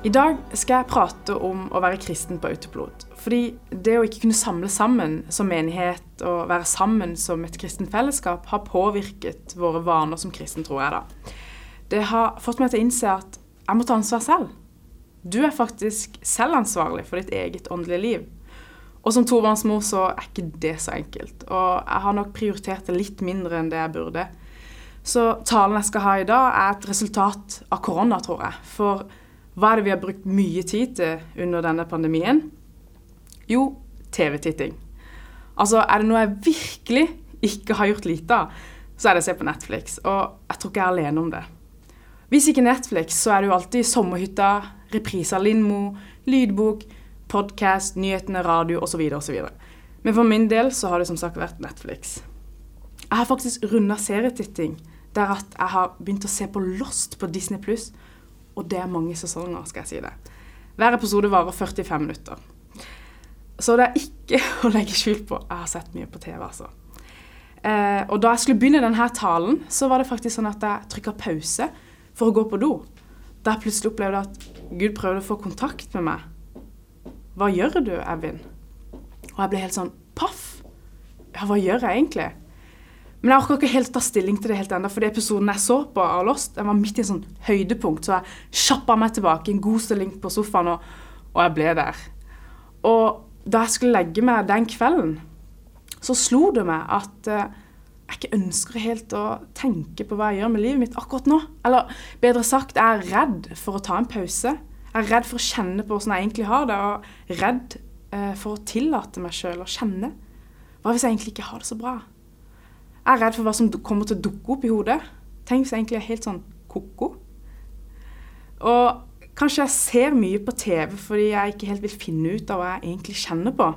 I dag skal jeg prate om å være kristen på autopilot. Fordi det å ikke kunne samle sammen som menighet og være sammen som et kristent fellesskap, har påvirket våre vaner som kristen, tror jeg da. Det har fått meg til å innse at jeg må ta ansvar selv. Du er faktisk selv ansvarlig for ditt eget åndelige liv. Og som tobarnsmor så er ikke det så enkelt. Og jeg har nok prioritert det litt mindre enn det jeg burde. Så talen jeg skal ha i dag, er et resultat av korona, tror jeg. For hva er det vi har brukt mye tid til under denne pandemien? Jo, TV-titting. Altså, er det noe jeg virkelig ikke har gjort lite av, så er det å se på Netflix. Og jeg tror ikke jeg er alene om det. Hvis ikke Netflix, så er det jo alltid Sommerhytta, reprise av Lindmo, lydbok, podkast, nyhetene, radio osv. osv. Men for min del så har det som sagt vært Netflix. Jeg har faktisk runda serietitting der at jeg har begynt å se på Lost på Disney pluss. Og det er mange sesonger, skal jeg si det. Hver episode varer 45 minutter. Så det er ikke å legge skjul på. Jeg har sett mye på TV, altså. Eh, og da jeg skulle begynne denne talen, så var det faktisk sånn at jeg trykka pause for å gå på do. Da jeg plutselig opplevde at Gud prøvde å få kontakt med meg. Hva gjør du, Evin? Og jeg ble helt sånn paff. Ja, hva gjør jeg egentlig? Men jeg orker ikke helt ta stilling til det helt ennå, fordi episoden jeg så på av Lost, den var midt i en sånn høydepunkt, så jeg kjappa meg tilbake i en god stilling på sofaen, og, og, jeg ble der. Og da jeg skulle legge meg den kvelden, så slo det meg at eh, jeg ikke ønsker helt å tenke på hva jeg gjør med livet mitt akkurat nå. Eller bedre sagt, jeg er redd for å ta en pause. Jeg er redd for å kjenne på hvordan jeg egentlig har det, og redd eh, for å tillate meg sjøl å kjenne. Hva hvis jeg egentlig ikke har det så bra? Jeg er redd for hva som kommer til å dukke opp i hodet. Tenk hvis jeg egentlig er helt sånn ko-ko. Og kanskje jeg ser mye på TV fordi jeg ikke helt vil finne ut av hva jeg egentlig kjenner på.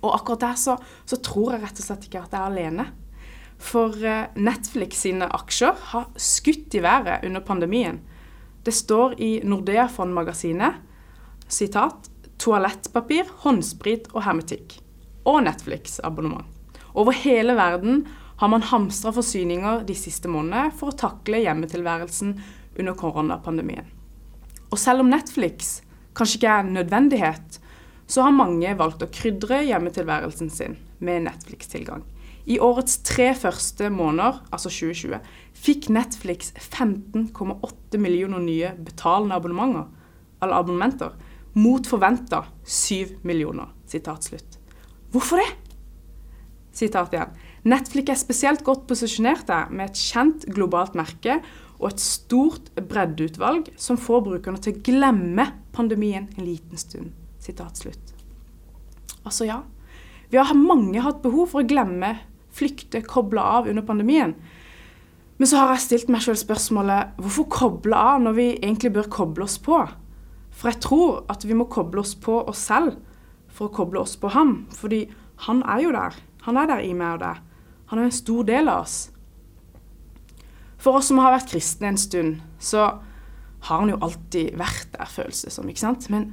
Og akkurat der så, så tror jeg rett og slett ikke at jeg er alene. For eh, Netflix sine aksjer har skutt i været under pandemien. Det står i Nordea Fond-magasinet sitat toalettpapir, håndsprit og hermetikk. Og Netflix-abonnement. Over hele verden har man hamstra forsyninger de siste månedene for å takle hjemmetilværelsen under koronapandemien. Og selv om Netflix kanskje ikke er en nødvendighet, så har mange valgt å krydre hjemmetilværelsen sin med Netflix-tilgang. I årets tre første måneder, altså 2020, fikk Netflix 15,8 millioner nye betalende abonnementer, eller abonnementer mot forventa 7 millioner. Sitat slutt. Hvorfor det? Sitat igjen. Netflix er spesielt godt posisjonert med et kjent globalt merke og et stort breddeutvalg som får brukerne til å glemme pandemien en liten stund. Slutt. Altså, ja. Vi har mange hatt behov for å glemme, flykte, koble av under pandemien. Men så har jeg stilt meg sjøl spørsmålet hvorfor koble av når vi egentlig bør koble oss på? For jeg tror at vi må koble oss på oss selv for å koble oss på ham. Fordi han er jo der. Han er der i meg og deg. Han er en stor del av oss. For oss som har vært kristne en stund, så har han jo alltid vært der, føles som. ikke sant? Men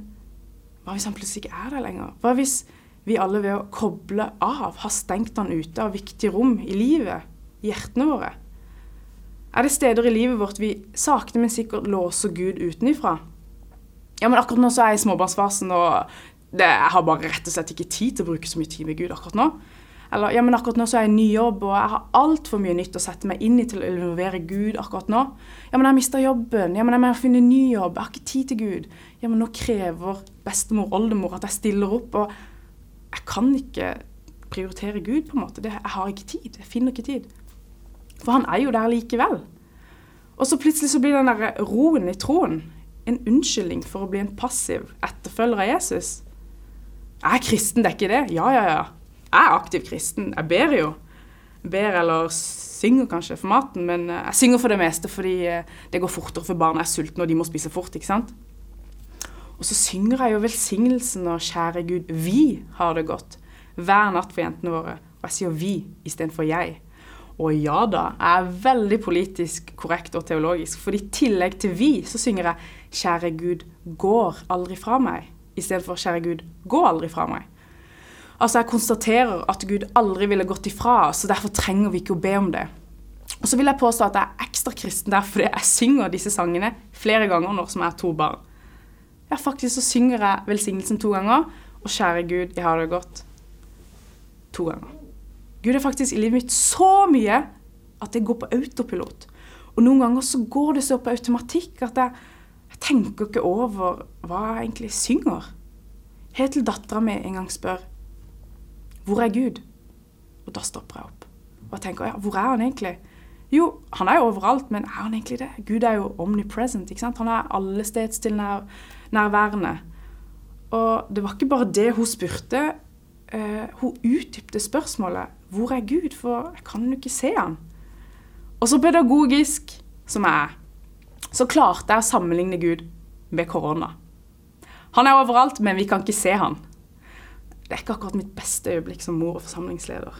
hva hvis han plutselig ikke er der lenger? Hva hvis vi alle ved å koble av har stengt han ute av viktige rom i livet, i hjertene våre? Er det steder i livet vårt vi sakte, men sikkert låser Gud utenifra? Ja, men akkurat nå så er jeg i småbarnsfasen, og jeg har bare rett og slett ikke tid til å bruke så mye tid med Gud akkurat nå. Eller ja, men akkurat nå så er jeg i ny jobb, og jeg har altfor mye nytt å sette meg inn i til å involvere Gud akkurat nå. Ja, men jeg mista jobben. Ja, men jeg må finne en ny jobb. Jeg har ikke tid til Gud. Ja, men nå krever bestemor, oldemor at jeg stiller opp, og jeg kan ikke prioritere Gud, på en måte. Det, jeg har ikke tid. Jeg finner ikke tid. For han er jo der likevel. Og så plutselig så blir den der roen i troen en unnskyldning for å bli en passiv etterfølger av Jesus. Jeg er kristen, det er ikke det? Ja, ja, ja jeg er aktiv kristen. Jeg ber jo. Ber eller synger kanskje for maten, men eh, jeg synger for det meste fordi eh, det går fortere for barna er sultne og de må spise fort. ikke sant? Og så synger jeg jo velsignelsen og kjære Gud, vi har det godt hver natt for jentene våre. Og jeg sier vi istedenfor jeg. Og ja da, jeg er veldig politisk korrekt og teologisk, for i tillegg til vi, så synger jeg 'Kjære Gud, går aldri fra meg', istedenfor 'Kjære Gud, gå aldri fra meg'. Altså, jeg konstaterer at Gud aldri ville gått ifra oss, så derfor trenger vi ikke å be om det. Og så vil jeg påstå at jeg er ekstra kristen der fordi jeg synger disse sangene flere ganger når som jeg har to barn. Ja, faktisk så synger jeg velsignelsen to ganger. Og kjære Gud, jeg har det godt to ganger. Gud er faktisk i livet mitt så mye at det går på autopilot. Og noen ganger så går det så på automatikk at jeg, jeg tenker ikke over hva jeg egentlig synger. Helt til dattera mi en gang spør hvor er Gud? Og da stopper jeg opp. Og tenker ja, hvor er han egentlig? Jo, han er jo overalt, men er han egentlig det? Gud er jo omnipresent. ikke sant? Han er allestedstilnærværende. Og det var ikke bare det hun spurte. Uh, hun utdypte spørsmålet 'Hvor er Gud?' For jeg kan jo ikke se han. Og så pedagogisk som jeg er, så klarte jeg å sammenligne Gud med korona. Han er overalt, men vi kan ikke se han. Det er ikke akkurat mitt beste øyeblikk som mor og forsamlingsleder.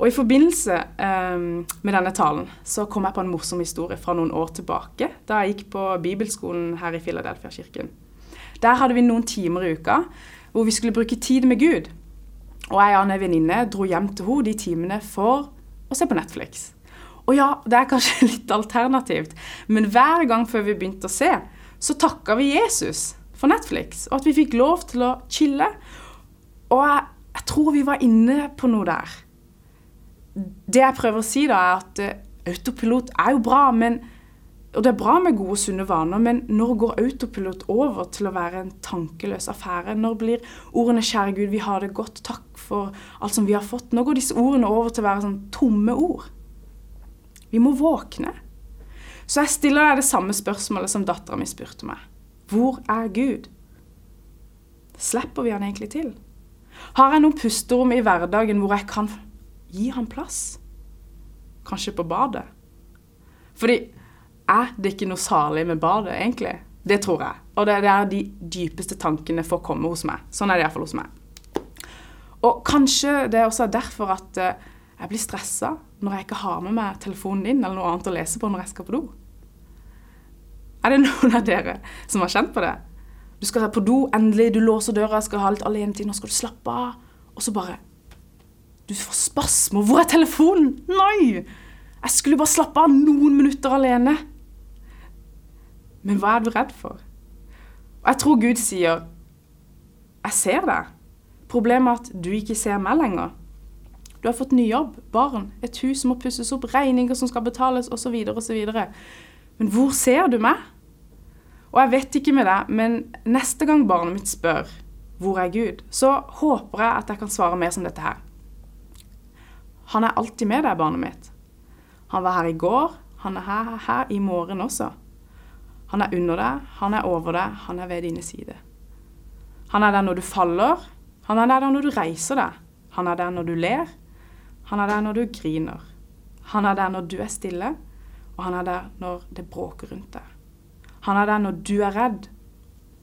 Og I forbindelse um, med denne talen så kom jeg på en morsom historie fra noen år tilbake, da jeg gikk på bibelskolen her i Philadelphia-kirken. Der hadde vi noen timer i uka hvor vi skulle bruke tid med Gud. Og jeg og en venninne dro hjem til henne de timene for å se på Netflix. Og ja, det er kanskje litt alternativt, men hver gang før vi begynte å se, så takka vi Jesus for Netflix, og at vi fikk lov til å chille. Og jeg, jeg tror vi var inne på noe der. Det jeg prøver å si, da, er at uh, autopilot er jo bra, men og det er bra med gode, sunne vaner, men når går autopilot over til å være en tankeløs affære? Når blir ordene 'Kjære Gud, vi har det godt, takk for alt som vi har fått'? Når går disse ordene over til å være sånn tomme ord? Vi må våkne. Så jeg stiller deg det samme spørsmålet som dattera mi spurte meg. Hvor er Gud? Slipper vi han egentlig til? Har jeg noen pusterom i hverdagen hvor jeg kan gi han plass? Kanskje på badet? Fordi er det ikke noe salig med badet, egentlig? Det tror jeg. Og det er der de dypeste tankene får komme hos meg. Sånn er det iallfall hos meg. Og kanskje det er også derfor at eh, jeg blir stressa når jeg ikke har med meg telefonen din eller noe annet å lese på når jeg skal på do. Er det noen av dere som har kjent på det? Du skal på do, endelig, du låser døra, skal ha litt alenetid, nå skal du slappe av. Og så bare Du får spasmer. Hvor er telefonen? Nei! Jeg skulle bare slappe av noen minutter alene. Men hva er du redd for? Og jeg tror Gud sier, 'Jeg ser deg'. Problemet er at du ikke ser meg lenger. Du har fått ny jobb, barn, et hus som må pusses opp, regninger som skal betales, osv., osv. Men hvor ser du meg? Og jeg vet ikke med deg, men neste gang barnet mitt spør 'Hvor er Gud?', så håper jeg at jeg kan svare mer som dette her. Han er alltid med deg, barnet mitt. Han var her i går, han er her, her i morgen også. Han er under deg, han er over deg, han er ved dine sider. Han er der når du faller, han er der når du reiser deg. Han er der når du ler, han er der når du griner. Han er der når du er stille, og han er der når det bråker rundt deg. Han er der når du er redd,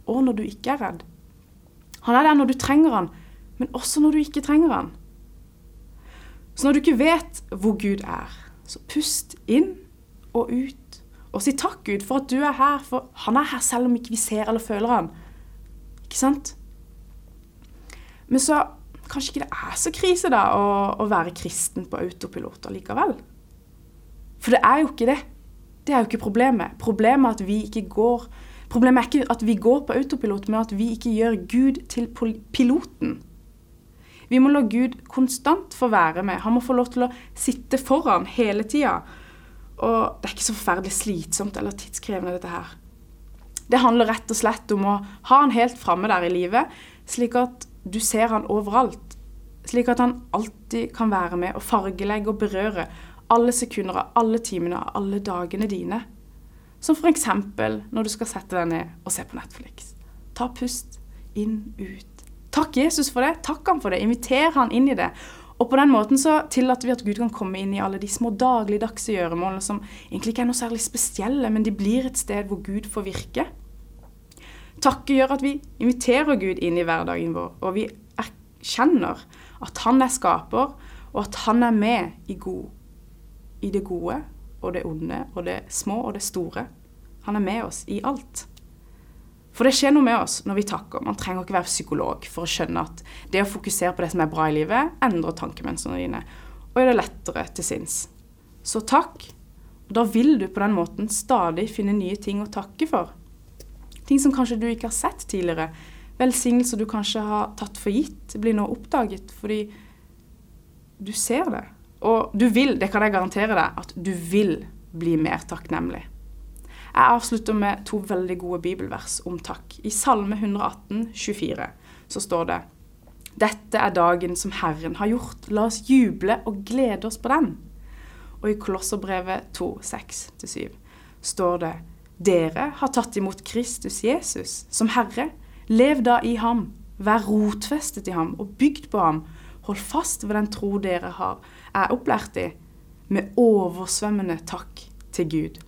og når du ikke er redd. Han er der når du trenger han, men også når du ikke trenger han. Så når du ikke vet hvor Gud er, så pust inn og ut. Og si takk, Gud, for at du er her, for han er her selv om ikke vi ser eller føler han. Ikke sant? Men så kanskje ikke det er så krise da å, å være kristen på autopilot likevel. For det er jo ikke det. Det er jo ikke problemet. Problemet er at vi ikke går Problemet er ikke at vi går på autopilot, men at vi ikke gjør Gud til piloten. Vi må la Gud konstant få være med. Han må få lov til å sitte foran hele tida. Og det er ikke så forferdelig slitsomt eller tidskrevende, dette her. Det handler rett og slett om å ha han helt framme der i livet, slik at du ser han overalt. Slik at han alltid kan være med og fargelegge og berøre alle sekunder av alle timene av alle dagene dine. Som f.eks. når du skal sette deg ned og se på Netflix. Ta pust inn, ut. Takk Jesus for det. Takk han for det. Inviter han inn i det. Og på den måten så tillater vi at Gud kan komme inn i alle de små dagligdagse gjøremålene som egentlig ikke er noe særlig spesielle, men de blir et sted hvor Gud får virke. Takke gjør at vi inviterer Gud inn i hverdagen vår, og vi erkjenner at han er skaper, og at han er med i, god, i det gode og det onde og det små og det store. Han er med oss i alt. For det skjer noe med oss når vi takker. Man trenger ikke være psykolog for å skjønne at det å fokusere på det som er bra i livet, endrer tankemønstrene dine og gjør det lettere til sinns. Så takk. Og da vil du på den måten stadig finne nye ting å takke for. Ting som kanskje du ikke har sett tidligere. Velsignelser du kanskje har tatt for gitt, blir nå oppdaget fordi du ser det. Og du vil, det kan jeg garantere deg, at du vil bli mer takknemlig. Jeg avslutter med to veldig gode bibelvers om takk. I Salme 118, 24, så står det Dette er dagen som Herren har gjort. La oss juble og glede oss på den. Og i Kolosserbrevet 2, 6-7 står det Dere har tatt imot Kristus Jesus som Herre. Lev da i ham. Vær rotfestet i ham og bygd på ham. Hold fast ved den tro dere har, er opplært i, med oversvømmende takk til Gud.